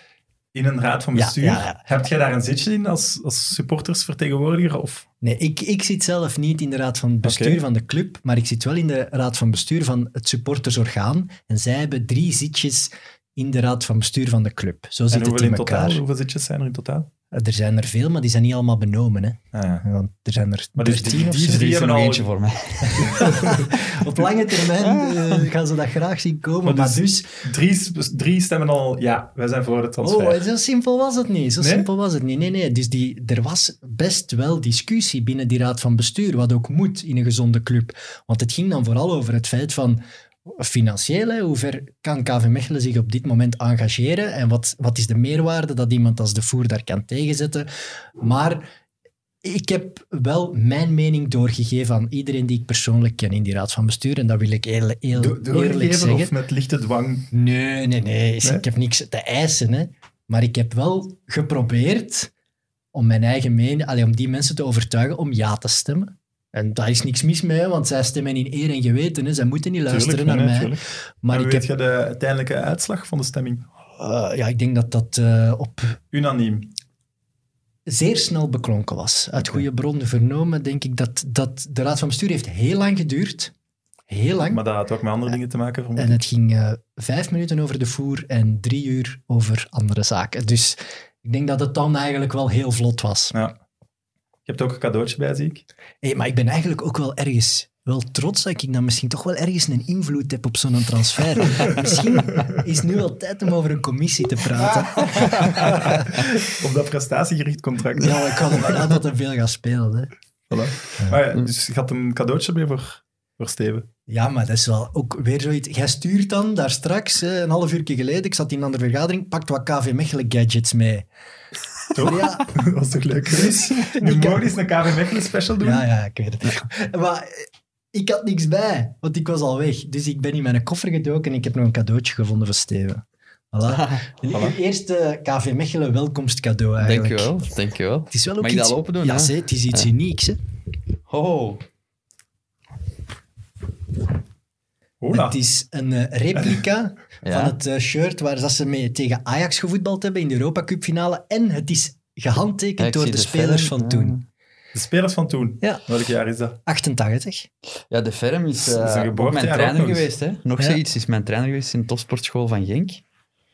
in een raad van bestuur. ja, ja. Heb jij daar een zitje in als, als supportersvertegenwoordiger? Of? Nee, ik, ik zit zelf niet in de raad van bestuur van de club, maar ik zit wel in de raad van bestuur van het supportersorgaan. En zij hebben drie zitjes in de raad van bestuur van de club. Zo En zit het hoeveel in in elkaar. totaal? Hoeveel zitjes zijn er in totaal? Er zijn er veel, maar die zijn niet allemaal benomen. Hè. Ah, ja. Want er zijn er Maar dus 13 die- of die er er hebben al- eentje voor mij. Op lange termijn eh, gaan ze dat graag zien komen. Maar Maar, dus- dus... Drie, drie stemmen al, ja, wij zijn voor de transfer. Oh, zo simpel was het niet. Zo Nee? simpel was het niet. Nee, nee. Dus die, er was best wel discussie binnen die raad van bestuur, wat ook moet in een gezonde club. Want het ging dan vooral over het feit van financieel, hè, hoe ver kan KV Mechelen zich op dit moment engageren en wat, wat is de meerwaarde dat iemand als de voer daar kan tegenzetten. Maar ik heb wel mijn mening doorgegeven aan iedereen die ik persoonlijk ken in die raad van bestuur en dat wil ik heel, heel Do- eerlijk zeggen. of met lichte dwang? Nee, nee, Nee? Ik heb niks te eisen, hè. Maar ik heb wel geprobeerd om mijn eigen mening, allee, om die mensen te overtuigen om ja te stemmen. En daar is niks mis mee, want zij stemmen in eer en geweten. Hè. Zij moeten niet luisteren naar nee, mij. tuurlijk. Maar ik weet heb, je de uiteindelijke uitslag van de stemming? eh, ja, ik denk dat dat eh, op Unaniem. zeer snel beklonken was. Uit goede bronnen vernomen, denk ik dat, dat de raad van bestuur heeft heel lang geduurd. Heel lang. Maar dat had ook met andere dingen te maken. vermoed En het ging eh, vijf minuten over de voer en drie uur over andere zaken. Dus ik denk dat het dan eigenlijk wel heel vlot was. Ja. Je hebt ook een cadeautje bij, zie ik. Hey, maar ik ben eigenlijk ook wel ergens wel trots dat ik dan misschien toch wel ergens een invloed heb op zo'n transfer. misschien is het nu wel tijd om over een commissie te praten. Op dat prestatiegericht contract. Ja, maar ik ga ervan uit dat er veel gaat spelen. Hè. Voilà. Maar ja, dus je had een cadeautje mee voor, voor Steven. Ja, maar dat is wel ook weer zoiets. Jij stuurt dan daar straks, een half uur geleden, ik zat in een andere vergadering, pakt wat KV Mechelen gadgets mee. Toch? Ja, Dat was toch leuk geweest? Nu Ik- mogen eens een KV Mechelen special doen. ja, ja, ik weet het. Maar eh, ik had niks bij, want ik was al weg. Dus ik ben in mijn koffer gedoken en ik heb nog een cadeautje gevonden voor Steven. Voilà. Een Voilà. eerste KV Mechelen welkomstcadeau eigenlijk. Dankjewel, dankjewel. Het is wel ook Mag ik iets... dat open doen? Ja, zé, het is iets Ja. unieks. Hè? Oh, Hola. Het is een eh, replica Ja. van het eh, shirt waar dat ze mee tegen Ajax gevoetbald hebben in de Europa Cup finale. En het is gehandtekend Ja, door de, de spelers film, van ja. toen. De spelers van toen. Ja. Welk jaar is dat? 88. Ja, de Ferm is, is eh, ook mijn trainer ook geweest. Hè? Nog Ja. zoiets, is mijn trainer geweest in de topsportschool van Genk.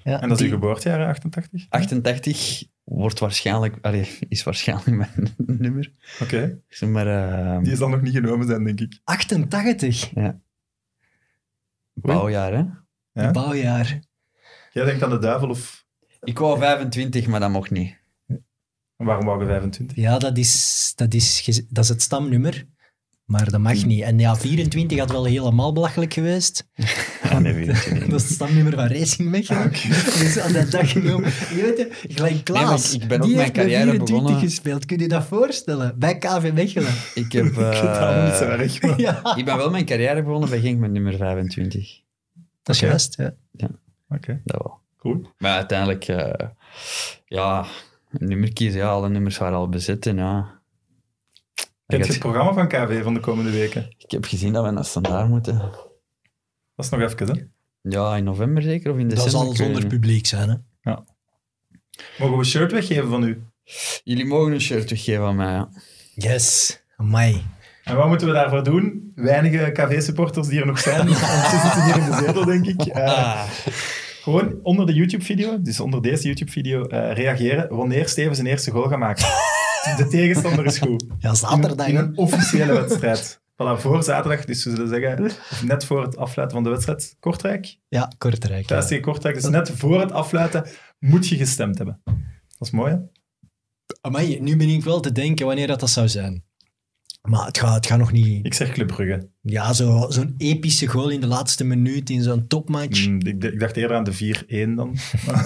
Ja, En dat is uw geboortejaar, 88? 88 wordt waarschijnlijk, allee, is waarschijnlijk mijn nummer. Oké. Maar, eh, Die zal nog niet genomen zijn, denk ik. 88, bouwjaar, hè? Ja? bouwjaar. Jij denkt aan de duivel of... Ik wou 25, maar dat mocht niet. Waarom wou je 25? Ja, dat is, dat, is, dat is het stamnummer. Maar dat mag niet. En ja, 24 had wel helemaal belachelijk geweest. Ah, nee, 24. Dat is het stamnummer van Racing Mechelen. Dus aan dat dag genomen. Je weet het, Glenn Klaas, maar ik- ik ben ook die mijn carrière 24 begonnen. gespeeld. Kun je dat voorstellen? Bij KV Mechelen. Ik heb... Ik het allemaal niet zo eh, erg, ja. ik ben wel mijn carrière begonnen bij Genk met nummer 25. Dat is Oké. juist, ja. Oké, Dat wel. cool. Maar uiteindelijk, eh, ja, een nummer kiezen, ja, alle nummers waren al bezet en ja. Kent je het programma van KV van de komende weken? ik heb gezien dat we naar Standaard moeten. Dat is nog even, hè? Ja, in november zeker, of in Dat december. zal ik weet zonder publiek zijn, hè. Mogen we een shirt weggeven van u? Jullie mogen een shirt teruggeven aan mij, ja. Yes, amai. En wat moeten we daarvoor doen? Weinige KV-supporters die er nog zijn, want ze zitten hier in de zetel, denk ik. Eh, gewoon onder de YouTube-video, dus onder deze YouTube-video, eh, reageren wanneer Steven zijn eerste goal gaat maken. De tegenstander is goed. Ja, zaterdag. In een officiële wedstrijd. Voilà, voor zaterdag, dus we zullen zeggen, net voor het afluiten van de wedstrijd, Kortrijk. Ja, Kortrijk. Thuis Ja. tegen Kortrijk, dus net voor het afluiten moet je gestemd hebben. Dat is mooi, hè? Amai, nu ben ik wel te denken wanneer dat, dat zou zijn. Maar het gaat, het gaat nog niet... Ik zeg Club Brugge. Ja, zo- zo'n epische goal in de laatste minuut in zo'n topmatch. Mm, ik, ik dacht eerder aan de 4-1 dan.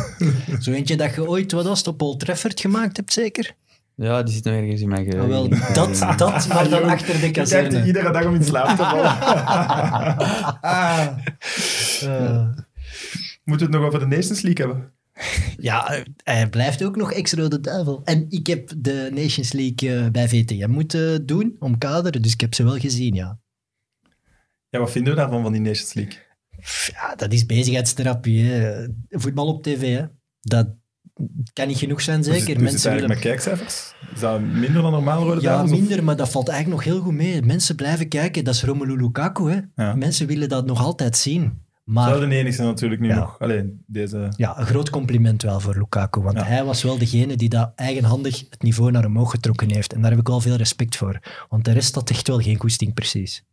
Zo eentje dat je ooit, wat was het, op Old Trafford gemaakt hebt, zeker? Ja, die zit nog ergens in mijn Ah, geheugen. wel, dat, dat, maar dan Jong, achter de kazerne. iedere dag om in slaap te vallen. Ah. Moeten we het nog over de Nations League hebben? Ja, hij blijft ook nog ex-rode duivel. En ik heb de Nations League eh, bij VTM moeten doen, omkaderen, dus ik heb ze wel gezien, ja. Ja, wat vinden we daarvan, van die Nations League? Ja, dat is bezigheidstherapie. Hè. Voetbal op tv, hè. dat kan niet genoeg zijn, Hoe zeker. hoe zit Mensen willen... met kijkcijfers? Is dat minder dan normaal rode Ja, duivels, of- minder, maar dat valt eigenlijk nog heel goed mee. Mensen blijven kijken. Dat is Romelu Lukaku. Hè. Ja. Mensen willen dat nog altijd zien. Maar Zou de enigste natuurlijk nu Ja. nog. Alleen deze... ja, een groot compliment wel voor Lukaku. Want Ja. hij was wel degene die dat eigenhandig het niveau naar omhoog getrokken heeft. En daar heb ik wel veel respect voor. Want de rest had echt wel geen goesting, precies.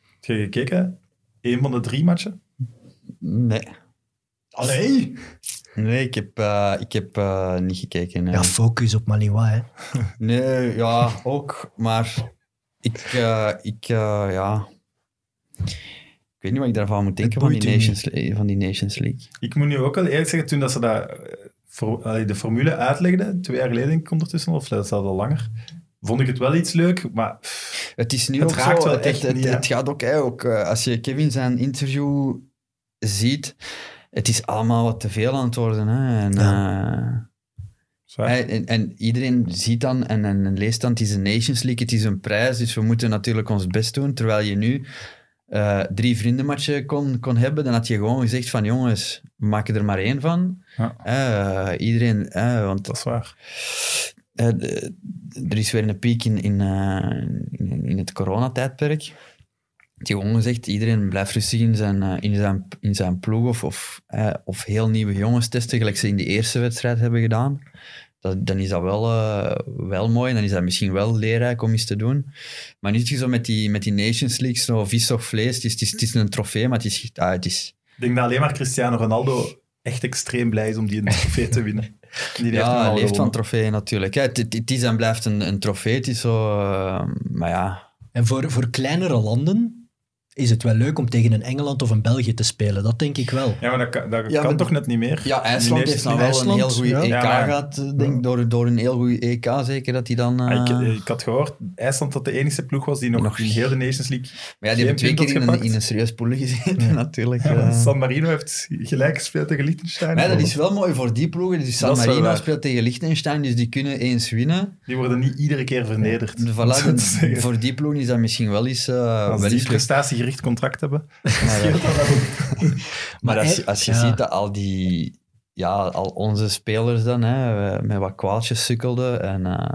Heb je gekeken? Eén van de drie matchen? Nee. Allee! Nee, ik heb, eh, ik heb eh, niet gekeken. nee. Ja, focus op Maliwa. Hè. Nee, ja, ook. Maar ik, eh, ik ja... Ik weet niet wat ik daarvan moet denken, van die, Nations, van die Nations League. Ik moet nu ook wel eerlijk zeggen, toen dat ze dat, eh, voor, allee, de formule uitlegden, twee jaar geleden denk ik ondertussen, of dat is al langer, vond ik het wel iets leuk, maar pff, Het is nu Het ook raakt zo, wel echt het, niet, gaat ook, hè, ook eh, als je Kevin zijn interview ziet, het is allemaal wat te veel aan het worden. Hè, en, eh, zwaar. Hey, en, en iedereen ziet dan en, en, en leest dan, het is een Nations League, het is een prijs, dus we moeten natuurlijk ons best doen. Terwijl je nu eh, drie vriendenmatchen kon, kon hebben, dan had je gewoon gezegd van jongens, maken er maar één van. Ja. Eh, iedereen, eh, want dat is waar. de- er is weer een piek in, in, in, in het coronatijdperk. Die gewoon gezegd, iedereen blijft rustig in zijn, in zijn, in zijn ploeg of, of, eh, of heel nieuwe jongens testen, gelijk ze in de eerste wedstrijd hebben gedaan. Dat, dan is dat wel, eh, wel mooi en dan is dat misschien wel leerrijk om eens te doen. Maar niet zo met die, met die Nations League, zo vis of vlees. Het is, het is, het is een trofee, maar het is, ah, het is Ik denk dat alleen maar Cristiano Ronaldo echt extreem blij is om die een trofee te winnen. Die ja, hij leeft van trofeeën natuurlijk. Ja, het, het, het is en blijft een, een trofee, het is zo... eh, maar ja, En voor, voor kleinere landen is het wel leuk om tegen een Engeland of een België te spelen. Dat denk ik wel. Ja, maar dat kan, dat Ja, kan maar- toch net niet meer? Ja, IJsland heeft Nations wel een heel goede ja. EK Ja, maar- gehad, eh, denk door, door een heel goede EK zeker, dat hij dan... eh, Ah, Ik, ik had gehoord, IJsland dat de enige ploeg was die nog, Nog- in heel de Nations League... maar ja, die hebben twee keer in een, in een serieus pool gezeten, natuurlijk. Ja, eh. San Marino heeft gelijk gespeeld tegen Liechtenstein. Maar dat is wel mooi voor die ploegen. Dus San Marino speelt tegen Liechtenstein, dus die kunnen eens winnen. Die worden niet iedere keer vernederd. Voilà, dus voor die ploeg is dat misschien wel eens, eh Als wel die eens leuk. Prestatiegericht contract hebben, Maar, ja. als, je ja. ziet dat al die, ja, al onze spelers dan, hè, met wat kwaaltjes sukkelden, en eh,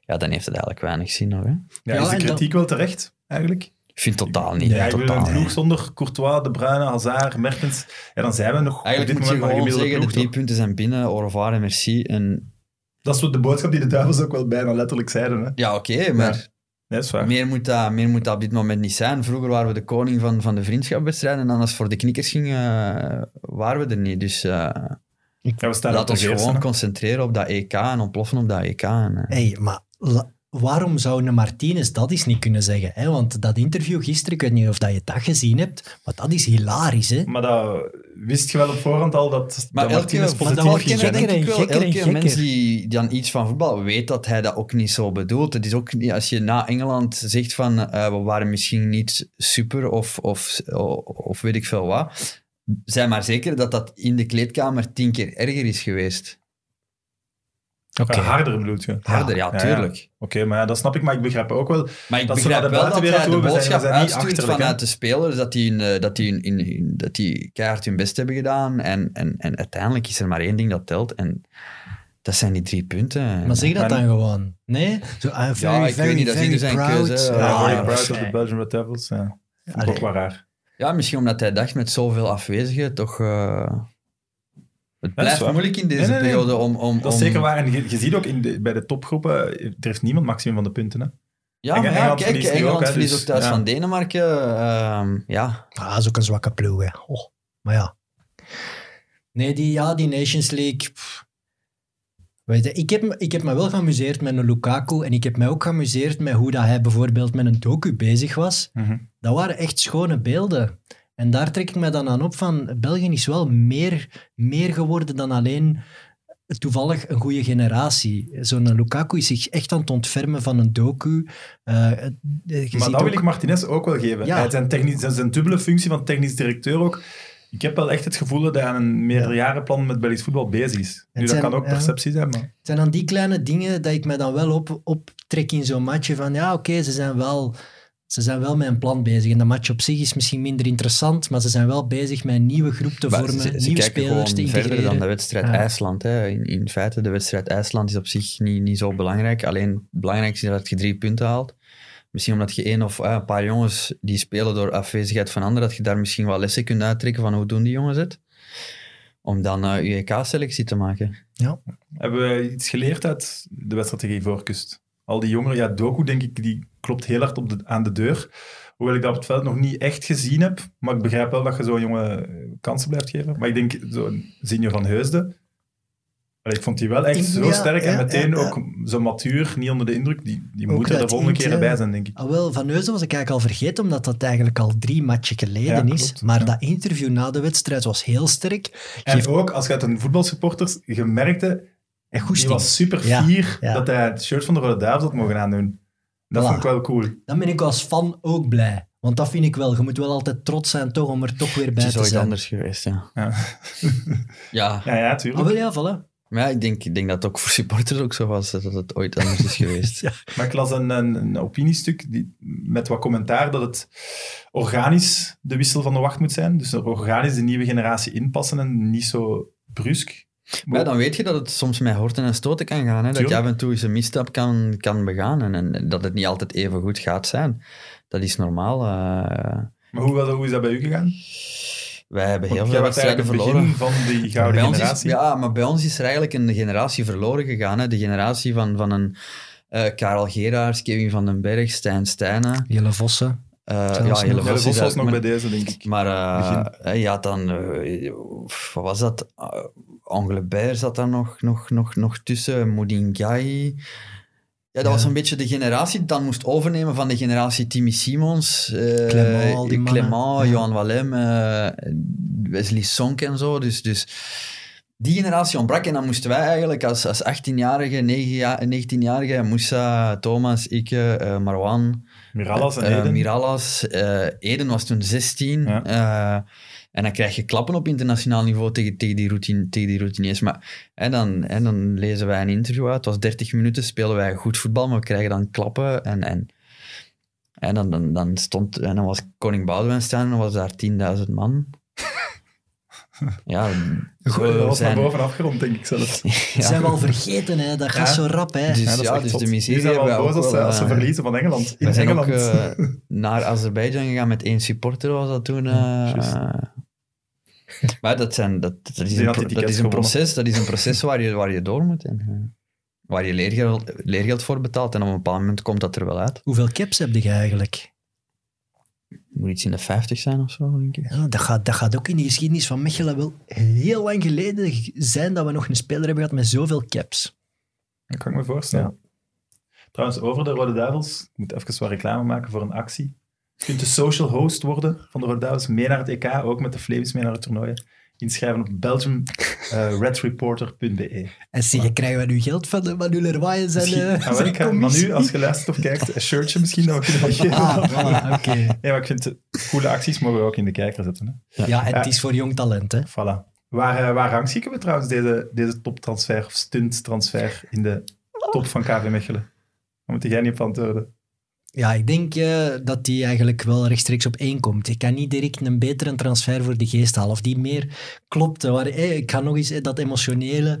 ja, dan heeft het eigenlijk weinig zin nog. Hè. Ja, is de kritiek wel terecht, eigenlijk? Ik vind totaal niet. Ja, totaal een ploeg zonder Courtois, De Bruyne, Hazard, Mertens, ja, dan zijn we nog op Eigenlijk dit moet je gewoon zeggen, de drie toch? punten zijn binnen, au revoir en merci. En, Dat is wat de boodschap die de duivels ook wel bijna letterlijk zeiden. Hè? ja, oké, maar... Ja. Nee, dat is waar. Meer moet, dat, meer moet dat op dit moment niet zijn. Vroeger waren we de koning van, van de vriendschapwedstrijden en dan als het voor de knikkers ging, eh, waren we er niet. Dus eh Ja, we laat ons gewoon concentreren op dat EK en ontploffen op dat EK. En, eh, Hey, maar waarom zou een Martinez dat eens niet kunnen zeggen? Hè? Want dat interview gisteren, ik weet niet of dat je dat gezien hebt, maar dat is hilarisch. Hè? Maar dat wist je wel op voorhand al dat, Maar dat elke, maar positief dat wordt ging zijn. gekker hè? denk ik en wel, gekker en elke gekker. mens die dan iets van voetbal weet dat hij dat ook niet zo bedoelt. Het is ook niet, als je na Engeland zegt van eh, we waren misschien niet super of, of, of weet ik veel wat, zijn maar zeker dat dat in de kleedkamer tien keer erger is geweest. Oké. Ja, harder bedoelt je. Harder, ja, Ja, tuurlijk. Oké, maar ja, dat snap ik, maar ik begrijp ook wel. Maar ik Dat begrijp de wel dat hij de boodschap zijn niet uitstuurt vanuit de spelers dat die, in, eh, dat die, in, in, in- dat die keihard hun best hebben gedaan. En, en, en uiteindelijk is er maar één ding dat telt. En dat zijn die drie punten. Maar zeg dat Maar- dan gewoon. Nee? Zo, I'm very, ik weet very, niet, dat is zijn proud. keuze. Ja, Ah, very ja, proud of nee. the Belgian Red Devils. Ja. Vind ik Allee. ook wel raar. Ja, misschien omdat hij dacht met zoveel afwezigen toch... eh, het blijft moeilijk in deze Nee, nee, nee. periode om... om Dat is om- zeker waar. En je, je ziet ook in de, bij de topgroepen, er heeft niemand maximum van de punten. Hè? Ja, En maar ja, Engeland kijk, Engeland ook, hè, verliest dus, ook thuis ja. van Denemarken. ehm, ja, Ah, dat is ook een zwakke ploeg. Hè. Oh, maar ja. Nee, die, ja, die Nations League. pff. Weet je, ik, heb, me- ik heb me wel geamuseerd met een Lukaku en ik heb mij ook geamuseerd met hoe dat hij bijvoorbeeld met een docu bezig was. Mhm. Dat waren echt schone beelden. En daar trek ik me dan aan op van, België is wel meer, meer geworden dan alleen toevallig een goede generatie. Zo'n Lukaku is zich echt aan het ontfermen van een docu. Eh, Maar dat wil ik Martinez ook wel geven. Ja. Hij zijn, technisch, zijn, dubbele functie van technisch directeur ook. Ik heb wel echt het gevoel dat hij aan een meerjarenplan met Belgisch voetbal bezig is. Nu, dat kan ook perceptie zijn, maar... Het zijn dan die kleine dingen dat ik me dan wel op, optrek in zo'n matchje van ja, oké, ze zijn wel... Ze zijn wel met een plan bezig. En de match op zich is misschien minder interessant, maar ze zijn wel bezig met een nieuwe groep te Maar vormen, ze, ze nieuwe spelers te verder integreren. dan de wedstrijd Ja. IJsland. Hè. In, in feite, de wedstrijd IJsland is op zich niet, niet zo belangrijk. Alleen het belangrijkste is dat je drie punten haalt. Misschien omdat je één of eh, een paar jongens die spelen door afwezigheid van anderen, dat je daar misschien wel lessen kunt uittrekken van hoe doen die jongens het. Om dan eh je EK-selectie te maken. Hebben we iets geleerd uit de wedstrijd tegen Ivoorkust? Al die jongeren, ja, Doku denk ik, die klopt heel hard op de, aan de deur. Hoewel ik dat op het veld nog niet echt gezien heb. Maar ik begrijp wel dat je zo'n jongen eh, kansen blijft geven. Maar ik denk, zo'n Zinjo van Heusden... Ik vond die wel echt zo ja, sterk en meteen ja, ook zo matuur, niet onder de indruk. Die, die moet er de volgende eentje- keren bij zijn, denk ik. Ah, wel, Van Neuzen was ik eigenlijk al vergeten, omdat dat eigenlijk al drie matchen geleden is. klopt, maar dat interview na de wedstrijd was heel sterk. En ook, als je uit een voetbalsupporters, je merkte, en die was super fier dat hij het shirt van de Rode Duivels had mogen aandoen. Dat Voilà. vond ik wel cool. Dan ben ik als fan ook blij. Want dat vind ik wel. Je moet wel altijd trots zijn toch, om er toch weer Het bij is te ooit zijn. anders geweest, ja. Ja, Ja, ja, ja Ah, tuurlijk. wel ja, voilà. maar ja, ik denk, ik denk dat het ook voor supporters ook zo was, dat het ooit anders is geweest. Ja. Maar ik las een, een, een opiniestuk die, met wat commentaar dat het organisch de wissel van de wacht moet zijn. Dus organisch de nieuwe generatie inpassen en niet zo brusk. Maar ja, dan weet je dat het soms met horten en stoten kan gaan. Hè? Dat je af en toe eens een misstap kan, kan begaan en, en dat het niet altijd even goed gaat zijn. Dat is normaal. eh. Maar hoe, hoe is dat bij u gegaan? wij hebben heel Want veel wedstrijden verloren. begin van die gouden Bij ons is, generatie. ja, maar bij ons is er eigenlijk een generatie verloren gegaan. Hè? De generatie van, van een eh, Karel Geraars, Kevin van den Berg, Stijn Stijnen. Jelle Vossen. eh, ja, nog. hele Ja, de Vos Vos is was nog maar- bij deze, denk ik. Maar eh, eh, je had dan, wat was dat? Uh, Anglebert zat daar nog, nog, nog, nog tussen, Moudingai. Ja, dat was een beetje de generatie die dan moest overnemen van de generatie Timmy Simons, eh, Clement, al die. Clement, Ja. Johan Wallem, eh, Wesley Sonk en zo. Dus, dus die generatie ontbrak en dan moesten wij eigenlijk als, als 18-jarige, 9 ja- 19-jarige, Moussa, Thomas, ik, eh, Marwan, Mirallas en Eden. Mirallas, eh, Eden was toen 16. Ja. En dan krijg je klappen op internationaal niveau tegen, tegen, die, routine, tegen die routiniers. Maar hè, dan, hè, dan lezen wij een interview uit. Het was 30 minuten, spelen wij goed voetbal, maar we krijgen dan klappen. En, en, en dan, dan, dan stond... En dan was Koning Boudewijn staan en dan was daar 10.000 man. Ja, dat zo was naar zijn... boven afgerond, denk ik zelfs. Dat zijn we al vergeten, hè. dat gaat Ja. zo rap. Hè. Dus Ja, dat is ja, dus de Die miserie zijn wel boos als, ze- wel, als ze eh, verliezen van Engeland. In We zijn Engeland. ook eh, naar Azerbeidzjan gegaan met één supporter, was dat toen. eh. Maar dat, zijn, dat, dat, is, een, dat, is een proces, dat is een proces waar je, waar je door moet. En, waar je leergeld, leergeld voor betaalt. En op een bepaald moment komt dat er wel uit. Hoeveel caps heb je eigenlijk? Moet iets in de 50 zijn of zo, denk ik. Ja, dat, gaat, dat gaat ook in de geschiedenis van Mechelen wel heel lang geleden zijn dat we nog een speler hebben gehad met zoveel caps. Dat kan ik me voorstellen. Trouwens, over de Rode Duivels. Ik moet even wat reclame maken voor een actie. Je kunt de social host worden van de Rode Duivels. Mee naar het EK, ook met de Flames mee naar het toernooi. Inschrijven op belgiumredreporter.be. En zie, krijgen we nu geld van de Manu Leroy en eh, ah, wel, ik ga- als je luistert of kijkt, een shirtje misschien dat we kunnen geven. Ah, voilà, oké. Nee, maar ik vind coole acties mogen we ook in de kijker zetten. Hè. Ja, en het is voor jong talent, hè. Voilà. Waar, eh, waar rangschikken we trouwens deze, deze toptransfer of stunttransfer in de top van KV Mechelen? Daar moet jij niet op antwoorden. Ja, ik denk eh, dat die eigenlijk wel rechtstreeks op één komt. Ik kan niet direct een betere transfer voor de geest halen. Of die meer klopt. Waar, eh, ik ga nog eens eh, dat emotionele...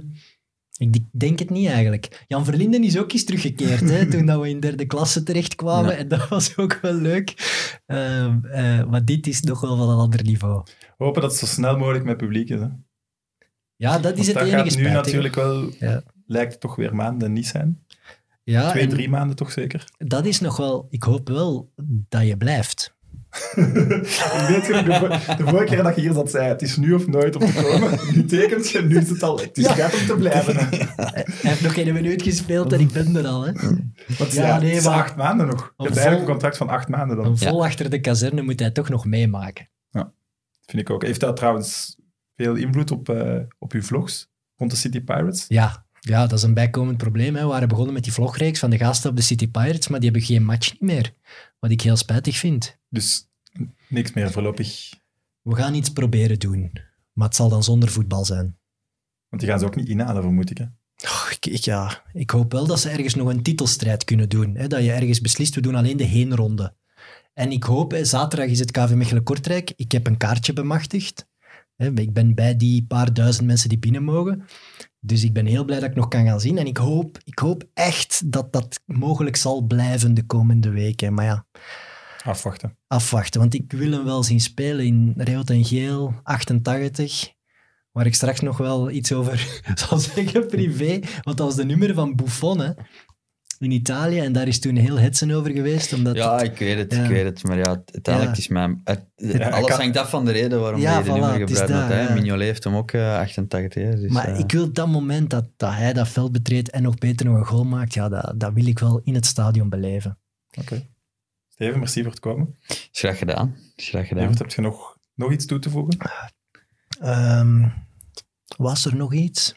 Ik denk het niet eigenlijk. Jan Verlinden is ook eens teruggekeerd hè, toen dat we in derde klasse terechtkwamen. Ja. En dat was ook wel leuk. Ehm, eh, maar dit is nog wel van een ander niveau. Hopen dat het zo snel mogelijk met publiek is. Hè. Ja, dat is Want het dat enige gaat nu natuurlijk wel, Ja. lijkt het toch weer maanden niet zijn. Ja, Twee, drie maanden toch zeker? dat is nog wel... Ik hoop wel dat je blijft. weet de, vo- de vorige keer dat je hier zat zei, het is nu of nooit om te komen. Nu tekent je, nu is het al. Het is Ja. gaat om te blijven. Hij heeft nog geen minuut gespeeld en ik ben er al. Hè. Ja, ja, nee, het is maar- acht maanden nog. Je hebt eigenlijk vol- een contract van acht maanden dan. Een vol achter de kazerne moet hij toch nog meemaken. Vind ik ook. Heeft dat trouwens veel invloed op, eh, op uw vlogs rond de City Pirates? Ja, ja, dat is een bijkomend probleem. Hè. We waren begonnen met die vlogreeks van de gasten op de City Pirates, maar die hebben geen match niet meer. Wat ik heel spijtig vind. Dus niks meer voorlopig. We gaan iets proberen doen, maar het zal dan zonder voetbal zijn. Want die gaan ze ook niet inhalen, vermoed ik. Hè? Oh, ik, ik- ja, ik hoop wel dat ze ergens nog een titelstrijd kunnen doen. Hè. Dat je ergens beslist, we doen alleen de heenronde. En ik hoop, hè, zaterdag is het KV Mechelen-Kortrijk. Ik heb een kaartje bemachtigd. Hè, Ik ben bij die paar duizend mensen die binnen mogen. Dus ik ben heel blij dat ik nog kan gaan zien. En ik hoop, ik hoop echt dat dat mogelijk zal blijven de komende weken. Maar ja, Afwachten. afwachten. Want ik wil hem wel zien spelen in rood en geel, 88. Waar ik straks nog wel iets over zal zeggen, privé. Want dat was de nummer van Buffon hè, in Italië. En daar is toen heel hetsen over geweest. Omdat Ja, het- ik weet het, Ja. ik weet het. Maar ja, uiteindelijk Ja. is mijn... alles kan- hangt af van de reden waarom Ja, je de voilà, nummer gebruikt. dat, hè. Mignolet heeft hem ook eh, 88. Hè, dus, maar eh, ik wil dat moment dat, dat hij dat veld betreedt en nog beter nog een goal maakt, ja, dat, dat wil ik wel in het stadion beleven. Oké. Steven, merci voor het komen. is graag gedaan. Is graag gedaan. Evert, heb je nog, nog iets toe te voegen? Ehm, was er nog iets?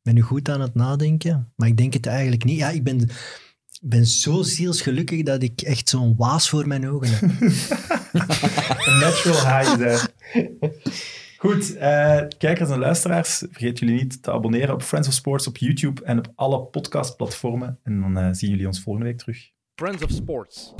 Ik ben nu goed aan het nadenken, maar ik denk het eigenlijk niet. Ja, ik ben, ben zo zielsgelukkig dat ik echt zo'n waas voor mijn ogen heb. Een natural high hij. Goed, eh, kijkers en luisteraars, vergeet jullie niet te abonneren op Friends of Sports op YouTube en op alle podcastplatformen. En dan eh, zien jullie ons volgende week terug. Friends of Sports.